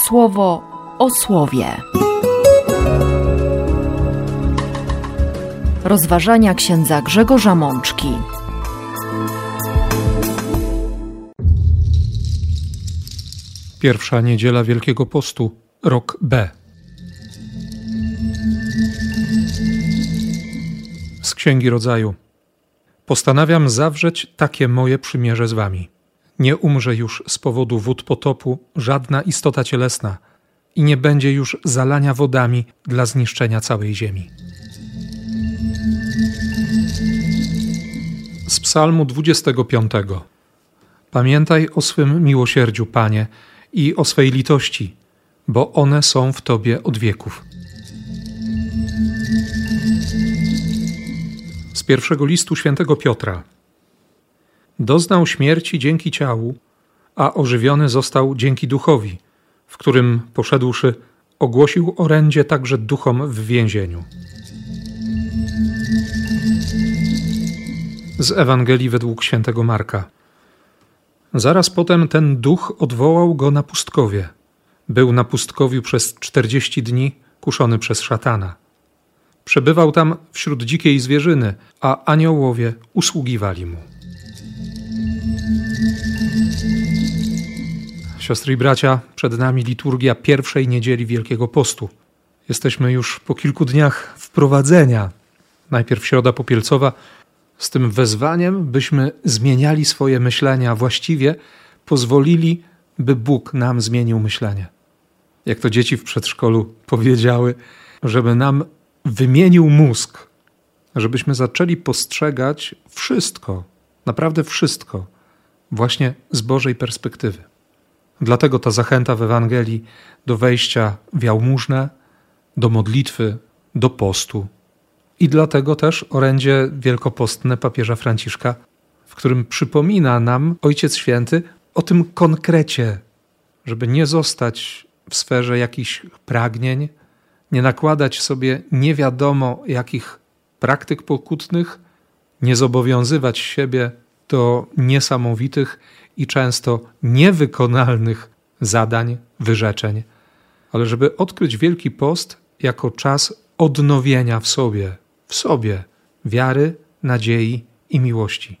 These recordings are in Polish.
słowo o słowie. Rozważania księdza Grzegorza Mączki. Pierwsza niedziela Wielkiego Postu, rok B. Z Księgi Rodzaju. Postanawiam zawrzeć takie moje przymierze z wami. Nie umrze już z powodu wód potopu żadna istota cielesna i nie będzie już zalania wodami dla zniszczenia całej ziemi. Z Psalmu 25. Pamiętaj o swym miłosierdziu, Panie, i o swej litości, bo one są w Tobie od wieków. Z pierwszego listu świętego Piotra. Doznał śmierci dzięki ciału, a ożywiony został dzięki duchowi, w którym poszedłszy, ogłosił orędzie także duchom w więzieniu. Z Ewangelii według świętego Marka. Zaraz potem ten duch odwołał go na pustkowie. Był na pustkowiu przez czterdzieści dni, kuszony przez szatana. Przebywał tam wśród dzikiej zwierzyny, a aniołowie usługiwali mu. Siostry i bracia, przed nami liturgia pierwszej niedzieli Wielkiego Postu. Jesteśmy już po kilku dniach wprowadzenia. Najpierw środa popielcowa, z tym wezwaniem, byśmy zmieniali swoje myślenia, właściwie pozwolili, by Bóg nam zmienił myślenie. Jak to dzieci w przedszkolu powiedziały, żeby nam wymienił mózg, żebyśmy zaczęli postrzegać wszystko, naprawdę wszystko, właśnie z Bożej perspektywy. Dlatego ta zachęta w Ewangelii do wejścia w jałmużnę, do modlitwy, do postu. I dlatego też orędzie wielkopostne papieża Franciszka, w którym przypomina nam Ojciec Święty o tym konkrecie, żeby nie zostać w sferze jakichś pragnień, nie nakładać sobie nie wiadomo jakich praktyk pokutnych, nie zobowiązywać siebie do niesamowitych i często niewykonalnych zadań, wyrzeczeń, ale żeby odkryć Wielki Post jako czas odnowienia w sobie, w sobie wiary, nadziei i miłości.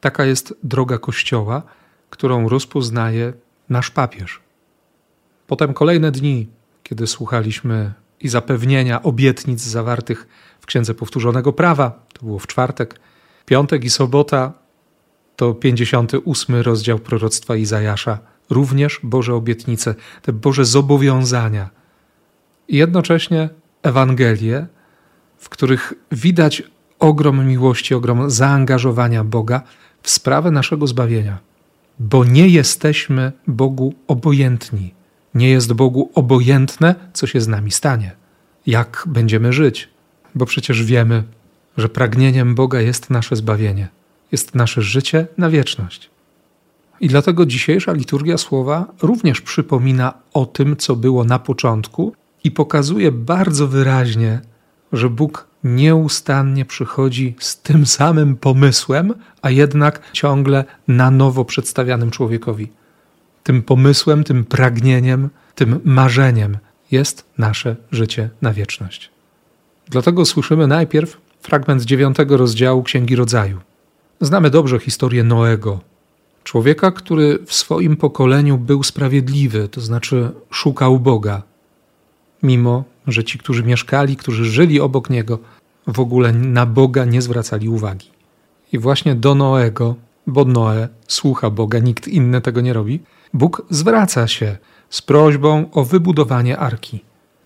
Taka jest droga Kościoła, którą rozpoznaje nasz papież. Potem kolejne dni, kiedy słuchaliśmy i zapewnienia obietnic zawartych w Księdze Powtórzonego Prawa, to było w czwartek, piątek i sobota to 58 rozdział proroctwa Izajasza, również Boże obietnice, te Boże zobowiązania. I jednocześnie Ewangelie, w których widać ogrom miłości, ogrom zaangażowania Boga w sprawę naszego zbawienia. Bo nie jesteśmy Bogu obojętni. Nie jest Bogu obojętne, co się z nami stanie, jak będziemy żyć, bo przecież wiemy, że pragnieniem Boga jest nasze zbawienie jest nasze życie na wieczność. I dlatego dzisiejsza liturgia słowa również przypomina o tym, co było na początku i pokazuje bardzo wyraźnie, że Bóg nieustannie przychodzi z tym samym pomysłem, a jednak ciągle na nowo przedstawianym człowiekowi. Tym pomysłem, tym pragnieniem, tym marzeniem jest nasze życie na wieczność. Dlatego słyszymy najpierw fragment dziewiątego rozdziału Księgi Rodzaju. Znamy dobrze historię Noego, człowieka, który w swoim pokoleniu był sprawiedliwy, to znaczy szukał Boga, mimo że ci, którzy mieszkali, którzy żyli obok niego, w ogóle na Boga nie zwracali uwagi. I właśnie do Noego, bo Noe słucha Boga, nikt inny tego nie robi, Bóg zwraca się z prośbą o wybudowanie arki.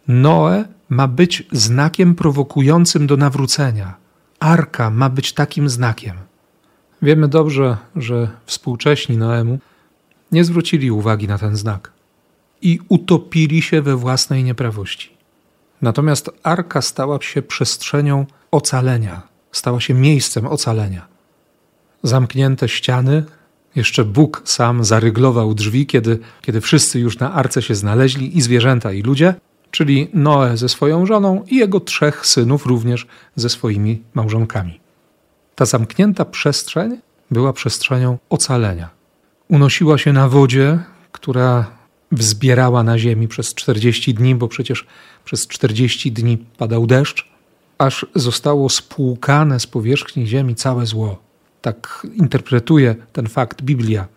Noe ma być znakiem prowokującym do nawrócenia. Arka ma być takim znakiem. Wiemy dobrze, że współcześni Noemu nie zwrócili uwagi na ten znak i utopili się we własnej nieprawości. Natomiast arka stała się przestrzenią ocalenia, stała się miejscem ocalenia. Zamknięte ściany, jeszcze Bóg sam zaryglował drzwi, kiedy, kiedy wszyscy już na arce się znaleźli, i zwierzęta, i ludzie, czyli Noe ze swoją żoną i jego trzech synów również ze swoimi małżonkami. Ta zamknięta przestrzeń była przestrzenią ocalenia. Unosiła się na wodzie, która wzbierała na ziemi przez 40 dni, bo przecież przez 40 dni padał deszcz, aż zostało spłukane z powierzchni ziemi całe zło. Tak interpretuje ten fakt Biblia.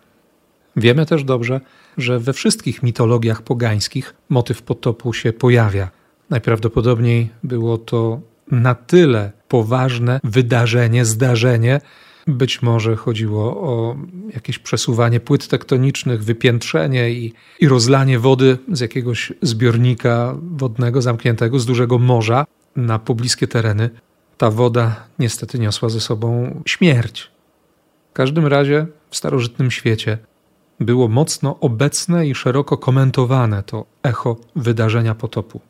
Wiemy też dobrze, że we wszystkich mitologiach pogańskich motyw potopu się pojawia. Najprawdopodobniej było to na tyle poważne wydarzenie, zdarzenie, być może chodziło o jakieś przesuwanie płyt tektonicznych, wypiętrzenie i, i rozlanie wody z jakiegoś zbiornika wodnego zamkniętego z dużego morza na pobliskie tereny. Ta woda niestety niosła ze sobą śmierć. W każdym razie w starożytnym świecie było mocno obecne i szeroko komentowane to echo wydarzenia potopu.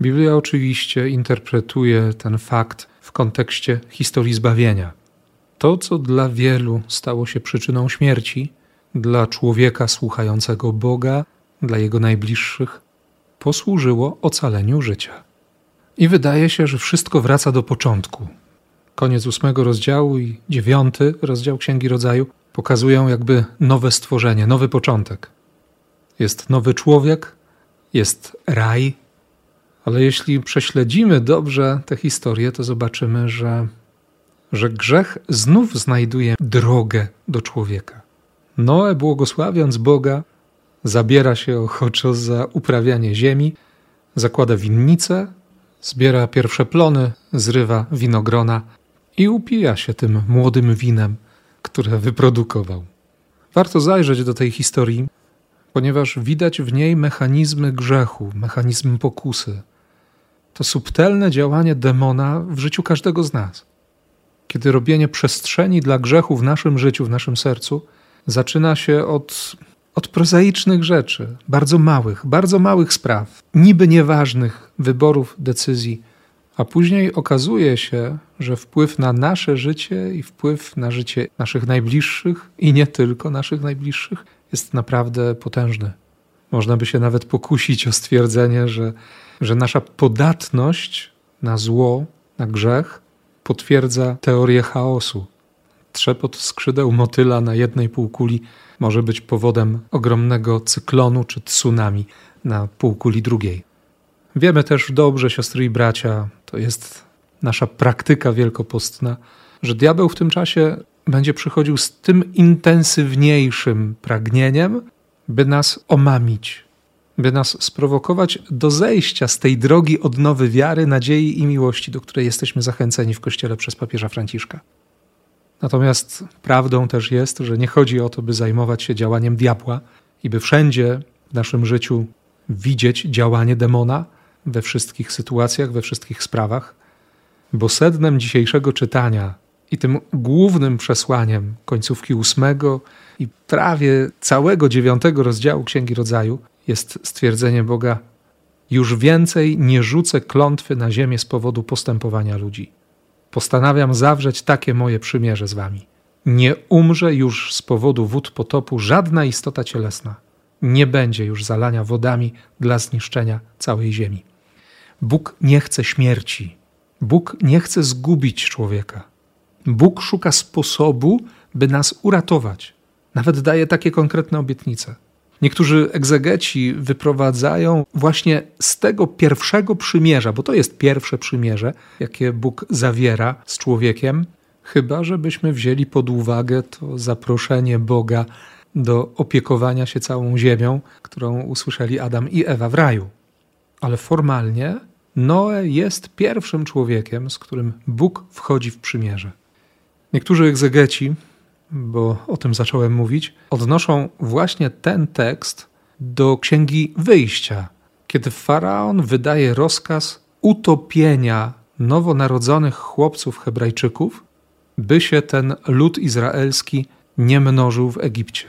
Biblia oczywiście interpretuje ten fakt w kontekście historii zbawienia. To, co dla wielu stało się przyczyną śmierci, dla człowieka słuchającego Boga, dla jego najbliższych, posłużyło ocaleniu życia. I wydaje się, że wszystko wraca do początku. Koniec ósmego rozdziału i dziewiąty rozdział Księgi Rodzaju pokazują jakby nowe stworzenie, nowy początek. Jest nowy człowiek, jest raj, ale jeśli prześledzimy dobrze tę historię, to zobaczymy, że, że grzech znów znajduje drogę do człowieka. Noe, błogosławiąc Boga, zabiera się ochoczo za uprawianie ziemi, zakłada winnicę, zbiera pierwsze plony, zrywa winogrona i upija się tym młodym winem, które wyprodukował. Warto zajrzeć do tej historii, ponieważ widać w niej mechanizmy grzechu, mechanizm pokusy to subtelne działanie demona w życiu każdego z nas. Kiedy robienie przestrzeni dla grzechu w naszym życiu, w naszym sercu, zaczyna się od, od prozaicznych rzeczy, bardzo małych, bardzo małych spraw, niby nieważnych wyborów, decyzji, a później okazuje się, że wpływ na nasze życie i wpływ na życie naszych najbliższych i nie tylko naszych najbliższych jest naprawdę potężny. Można by się nawet pokusić o stwierdzenie, że że nasza podatność na zło, na grzech potwierdza teorię chaosu. Trzepot skrzydeł motyla na jednej półkuli może być powodem ogromnego cyklonu czy tsunami na półkuli drugiej. Wiemy też dobrze, siostry i bracia, to jest nasza praktyka wielkopostna, że diabeł w tym czasie będzie przychodził z tym intensywniejszym pragnieniem, by nas omamić, by nas sprowokować do zejścia z tej drogi odnowy wiary, nadziei i miłości, do której jesteśmy zachęceni w Kościele przez papieża Franciszka. Natomiast prawdą też jest, że nie chodzi o to, by zajmować się działaniem diabła i by wszędzie w naszym życiu widzieć działanie demona we wszystkich sytuacjach, we wszystkich sprawach, bo sednem dzisiejszego czytania i tym głównym przesłaniem końcówki ósmego i prawie całego dziewiątego rozdziału Księgi Rodzaju jest stwierdzenie Boga: Już więcej nie rzucę klątwy na ziemię z powodu postępowania ludzi. Postanawiam zawrzeć takie moje przymierze z wami. Nie umrze już z powodu wód potopu żadna istota cielesna. Nie będzie już zalania wodami dla zniszczenia całej ziemi. Bóg nie chce śmierci. Bóg nie chce zgubić człowieka. Bóg szuka sposobu, by nas uratować. Nawet daje takie konkretne obietnice. Niektórzy egzegeci wyprowadzają właśnie z tego pierwszego przymierza, bo to jest pierwsze przymierze, jakie Bóg zawiera z człowiekiem, chyba żebyśmy wzięli pod uwagę to zaproszenie Boga do opiekowania się całą ziemią, którą usłyszeli Adam i Ewa w raju. Ale formalnie Noe jest pierwszym człowiekiem, z którym Bóg wchodzi w przymierze. Niektórzy egzegeci bo o tym zacząłem mówić, odnoszą właśnie ten tekst do księgi wyjścia, kiedy faraon wydaje rozkaz utopienia nowonarodzonych chłopców Hebrajczyków, by się ten lud izraelski nie mnożył w Egipcie.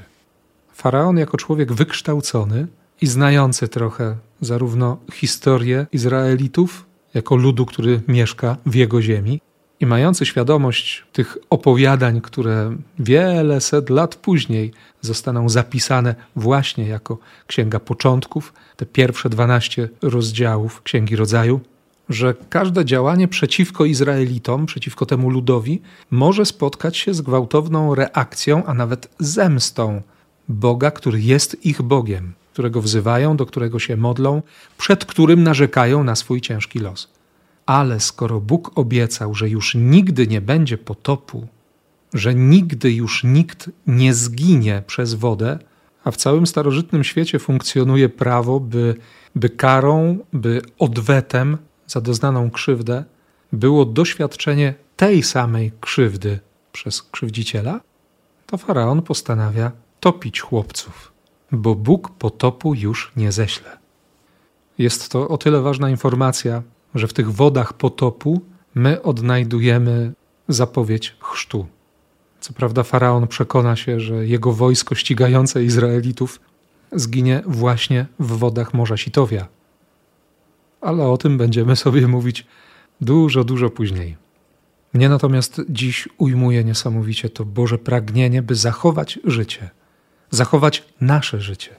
Faraon, jako człowiek wykształcony i znający trochę zarówno historię Izraelitów, jako ludu, który mieszka w jego ziemi, i mający świadomość tych opowiadań, które wiele set lat później zostaną zapisane właśnie jako Księga Początków, te pierwsze 12 rozdziałów Księgi Rodzaju, że każde działanie przeciwko Izraelitom, przeciwko temu ludowi, może spotkać się z gwałtowną reakcją, a nawet zemstą Boga, który jest ich Bogiem. którego wzywają, do którego się modlą, przed którym narzekają na swój ciężki los. Ale skoro Bóg obiecał, że już nigdy nie będzie potopu, że nigdy już nikt nie zginie przez wodę, a w całym starożytnym świecie funkcjonuje prawo, by, by karą, by odwetem za doznaną krzywdę było doświadczenie tej samej krzywdy przez krzywdziciela, to faraon postanawia topić chłopców, bo Bóg potopu już nie ześle. Jest to o tyle ważna informacja, że w tych wodach potopu my odnajdujemy zapowiedź chrztu. Co prawda, faraon przekona się, że jego wojsko ścigające Izraelitów zginie właśnie w wodach Morza Sitowia. Ale o tym będziemy sobie mówić dużo, dużo później. Mnie natomiast dziś ujmuje niesamowicie to Boże pragnienie, by zachować życie, zachować nasze życie,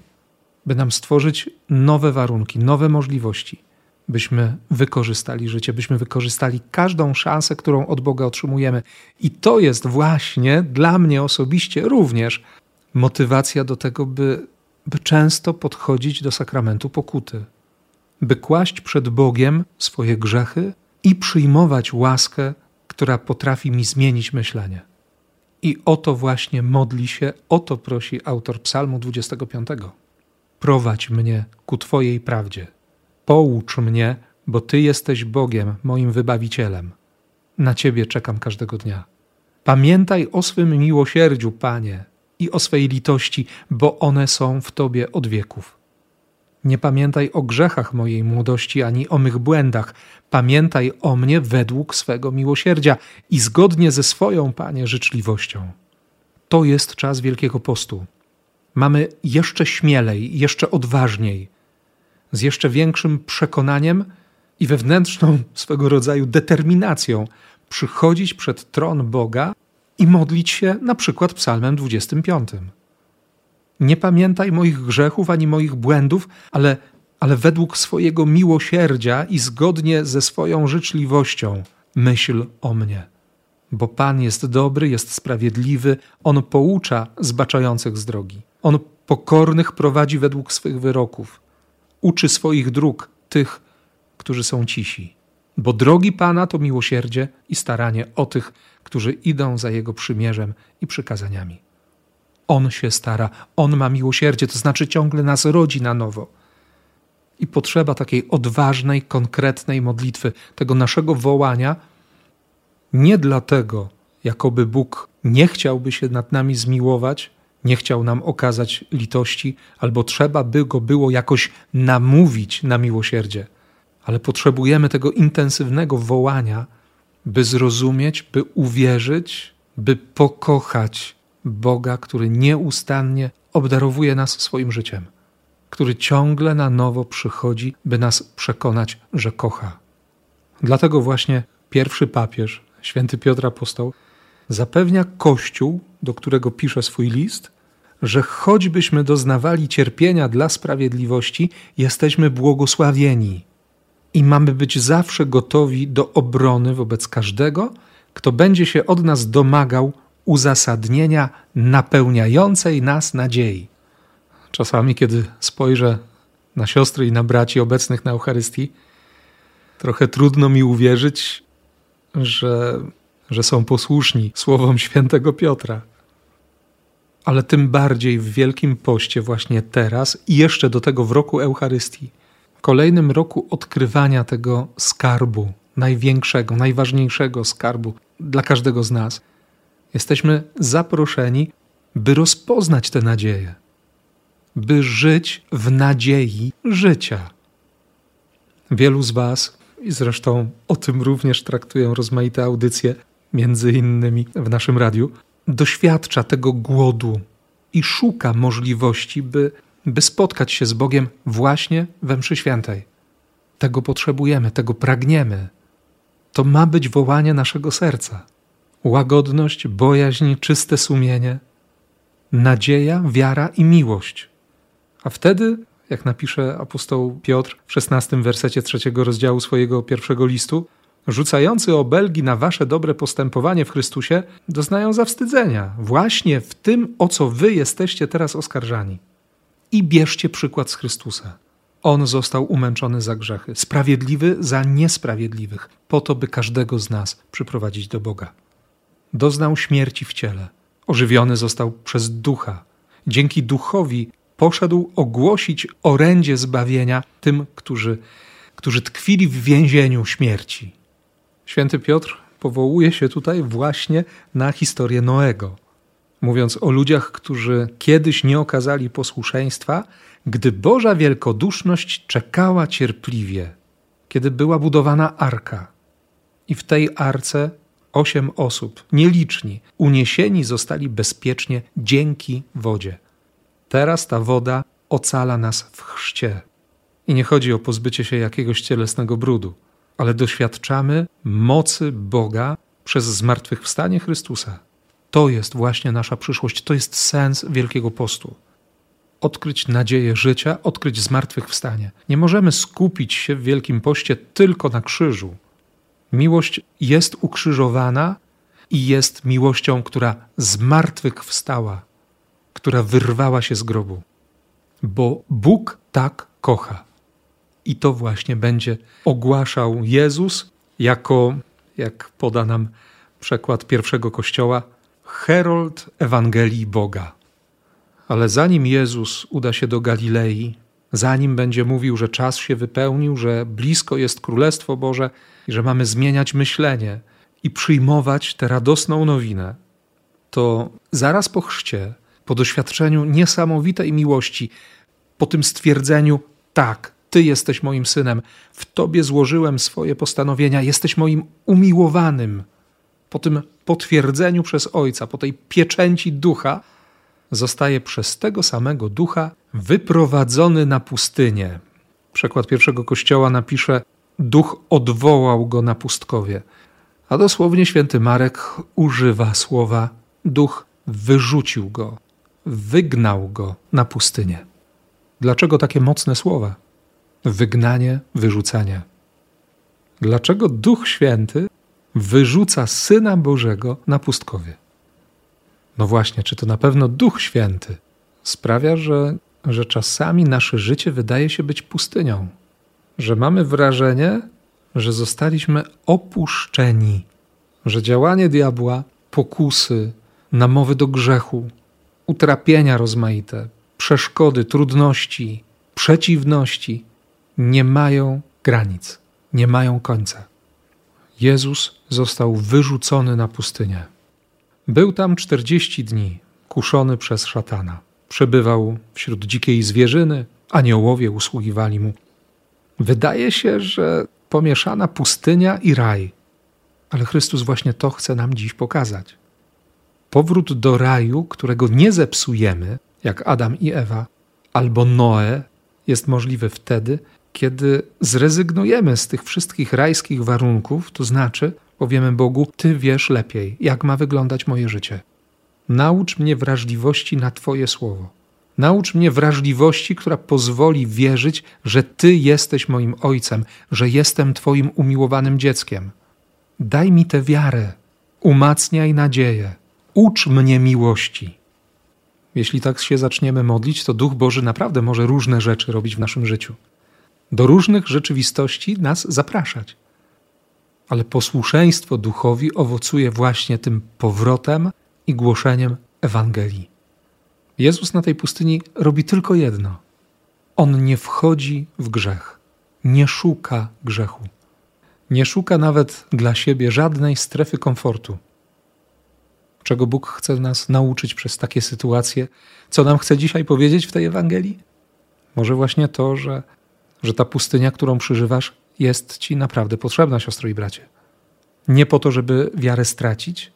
by nam stworzyć nowe warunki, nowe możliwości, byśmy wykorzystali życie, byśmy wykorzystali każdą szansę, którą od Boga otrzymujemy. I to jest właśnie dla mnie osobiście również motywacja do tego, by, by często podchodzić do sakramentu pokuty, by kłaść przed Bogiem swoje grzechy i przyjmować łaskę, która potrafi mi zmienić myślenie. I o to właśnie modli się, o to prosi autor Psalmu 25. Prowadź mnie ku Twojej prawdzie Poucz mnie, bo Ty jesteś Bogiem, moim wybawicielem. Na Ciebie czekam każdego dnia. Pamiętaj o swym miłosierdziu, Panie, i o swej litości, bo one są w Tobie od wieków. Nie pamiętaj o grzechach mojej młodości ani o mych błędach. Pamiętaj o mnie według swego miłosierdzia i zgodnie ze swoją, Panie, życzliwością. To jest czas Wielkiego Postu. Mamy jeszcze śmielej, jeszcze odważniej z jeszcze większym przekonaniem i wewnętrzną swego rodzaju determinacją przychodzić przed tron Boga i modlić się na przykład Psalmem 25. Nie pamiętaj moich grzechów ani moich błędów, ale, ale według swojego miłosierdzia i zgodnie ze swoją życzliwością myśl o mnie. Bo Pan jest dobry, jest sprawiedliwy, On poucza zbaczających z drogi. On pokornych prowadzi według swych wyroków uczy swoich dróg tych, którzy są cisi. Bo drogi Pana to miłosierdzie i staranie o tych, którzy idą za Jego przymierzem i przykazaniami. On się stara, On ma miłosierdzie, to znaczy ciągle nas rodzi na nowo. I potrzeba takiej odważnej, konkretnej modlitwy, tego naszego wołania, nie dlatego, jakoby Bóg nie chciałby się nad nami zmiłować, nie chciał nam okazać litości, albo trzeba by go było jakoś namówić na miłosierdzie. Ale potrzebujemy tego intensywnego wołania, by zrozumieć, by uwierzyć, by pokochać Boga, który nieustannie obdarowuje nas swoim życiem, który ciągle na nowo przychodzi, by nas przekonać, że kocha. Dlatego właśnie pierwszy papież, święty Piotr Apostoł, zapewnia Kościół, do którego pisze swój list, że choćbyśmy doznawali cierpienia dla sprawiedliwości, jesteśmy błogosławieni i mamy być zawsze gotowi do obrony wobec każdego, kto będzie się od nas domagał uzasadnienia napełniającej nas nadziei. Czasami, kiedy spojrzę na siostry i na braci obecnych na Eucharystii, trochę trudno mi uwierzyć, że, że są posłuszni słowom świętego Piotra ale tym bardziej w Wielkim Poście właśnie teraz i jeszcze do tego w roku Eucharystii, kolejnym roku odkrywania tego skarbu, największego, najważniejszego skarbu dla każdego z nas. Jesteśmy zaproszeni, by rozpoznać tę nadzieję, by żyć w nadziei życia. Wielu z Was, i zresztą o tym również traktują rozmaite audycje, między innymi w naszym radiu, doświadcza tego głodu i szuka możliwości, by, by spotkać się z Bogiem właśnie we mszy świętej. Tego potrzebujemy, tego pragniemy. To ma być wołanie naszego serca. Łagodność, bojaźń, czyste sumienie, nadzieja, wiara i miłość. A wtedy, jak napisze apostoł Piotr w szesnastym wersecie trzeciego rozdziału swojego pierwszego listu, rzucający obelgi na wasze dobre postępowanie w Chrystusie, doznają zawstydzenia właśnie w tym, o co wy jesteście teraz oskarżani. i bierzcie przykład z Chrystusa. On został umęczony za grzechy, sprawiedliwy za niesprawiedliwych, po to, by każdego z nas przyprowadzić do Boga. Doznał śmierci w ciele, ożywiony został przez ducha. Dzięki duchowi poszedł ogłosić orędzie zbawienia tym, którzy, którzy tkwili w więzieniu śmierci. Święty Piotr powołuje się tutaj właśnie na historię Noego, mówiąc o ludziach, którzy kiedyś nie okazali posłuszeństwa, gdy Boża wielkoduszność czekała cierpliwie, kiedy była budowana arka. I w tej arce osiem osób, nieliczni, uniesieni zostali bezpiecznie dzięki wodzie. Teraz ta woda ocala nas w chrzcie. I nie chodzi o pozbycie się jakiegoś cielesnego brudu, ale doświadczamy mocy Boga przez zmartwychwstanie Chrystusa. To jest właśnie nasza przyszłość, to jest sens Wielkiego Postu. Odkryć nadzieję życia, odkryć zmartwychwstanie. Nie możemy skupić się w Wielkim Poście tylko na krzyżu. Miłość jest ukrzyżowana i jest miłością, która zmartwychwstała, która wyrwała się z grobu. Bo Bóg tak kocha. I to właśnie będzie ogłaszał Jezus jako, jak poda nam przekład pierwszego kościoła, herold Ewangelii Boga. Ale zanim Jezus uda się do Galilei, zanim będzie mówił, że czas się wypełnił, że blisko jest Królestwo Boże i że mamy zmieniać myślenie i przyjmować tę radosną nowinę, to zaraz po chrzcie, po doświadczeniu niesamowitej miłości, po tym stwierdzeniu: tak, Ty jesteś moim synem, w Tobie złożyłem swoje postanowienia, jesteś moim umiłowanym. Po tym potwierdzeniu przez Ojca, po tej pieczęci ducha, zostaje przez tego samego ducha wyprowadzony na pustynię. Przekład pierwszego kościoła napisze: Duch odwołał go na pustkowie. A dosłownie święty Marek używa słowa: Duch wyrzucił go, wygnał go na pustynię. Dlaczego takie mocne słowa? Wygnanie, wyrzucanie. Dlaczego Duch Święty wyrzuca Syna Bożego na pustkowie? No właśnie, czy to na pewno Duch Święty sprawia, że, że czasami nasze życie wydaje się być pustynią, że mamy wrażenie, że zostaliśmy opuszczeni, że działanie diabła, pokusy, namowy do grzechu, utrapienia rozmaite, przeszkody, trudności, przeciwności nie mają granic, nie mają końca. Jezus został wyrzucony na pustynię. Był tam czterdzieści dni, kuszony przez szatana. Przebywał wśród dzikiej zwierzyny, aniołowie usługiwali mu. Wydaje się, że pomieszana pustynia i raj. Ale Chrystus właśnie to chce nam dziś pokazać. Powrót do raju, którego nie zepsujemy, jak Adam i Ewa, albo Noe, jest możliwy wtedy, kiedy zrezygnujemy z tych wszystkich rajskich warunków, to znaczy powiemy Bogu: Ty wiesz lepiej, jak ma wyglądać moje życie. Naucz mnie wrażliwości na Twoje słowo. Naucz mnie wrażliwości, która pozwoli wierzyć, że Ty jesteś moim ojcem, że jestem Twoim umiłowanym dzieckiem. Daj mi tę wiarę, umacniaj nadzieję, ucz mnie miłości. Jeśli tak się zaczniemy modlić, to Duch Boży naprawdę może różne rzeczy robić w naszym życiu. Do różnych rzeczywistości nas zapraszać. Ale posłuszeństwo duchowi owocuje właśnie tym powrotem i głoszeniem Ewangelii. Jezus na tej pustyni robi tylko jedno. On nie wchodzi w grzech, nie szuka grzechu, nie szuka nawet dla siebie żadnej strefy komfortu. Czego Bóg chce nas nauczyć przez takie sytuacje? Co nam chce dzisiaj powiedzieć w tej Ewangelii? Może właśnie to, że, że ta pustynia, którą przeżywasz, jest ci naprawdę potrzebna, siostro i bracie. Nie po to, żeby wiarę stracić,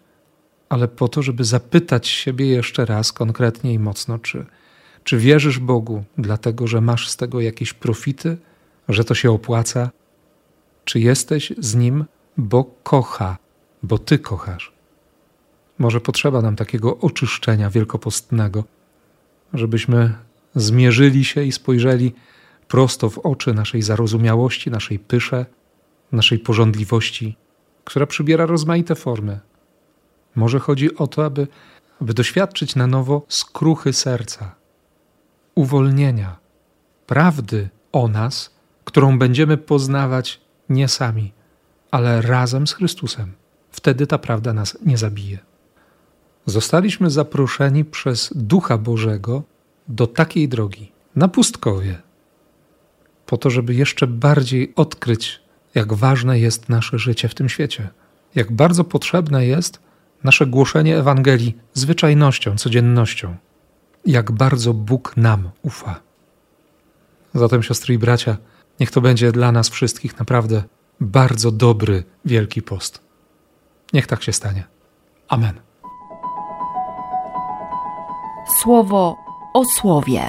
ale po to, żeby zapytać siebie jeszcze raz konkretnie i mocno, czy, czy wierzysz Bogu, dlatego że masz z tego jakieś profity, że to się opłaca, czy jesteś z Nim, bo kocha, bo Ty kochasz. Może potrzeba nam takiego oczyszczenia wielkopostnego, żebyśmy zmierzyli się i spojrzeli prosto w oczy naszej zarozumiałości, naszej pysze, naszej porządliwości, która przybiera rozmaite formy. Może chodzi o to, aby, aby doświadczyć na nowo skruchy serca, uwolnienia, prawdy o nas, którą będziemy poznawać nie sami, ale razem z Chrystusem. Wtedy ta prawda nas nie zabije. Zostaliśmy zaproszeni przez Ducha Bożego do takiej drogi, na pustkowie, po to, żeby jeszcze bardziej odkryć, jak ważne jest nasze życie w tym świecie, jak bardzo potrzebne jest nasze głoszenie Ewangelii zwyczajnością, codziennością, jak bardzo Bóg nam ufa. Zatem, siostry i bracia, niech to będzie dla nas wszystkich naprawdę bardzo dobry Wielki Post. Niech tak się stanie. Amen. Słowo o słowie.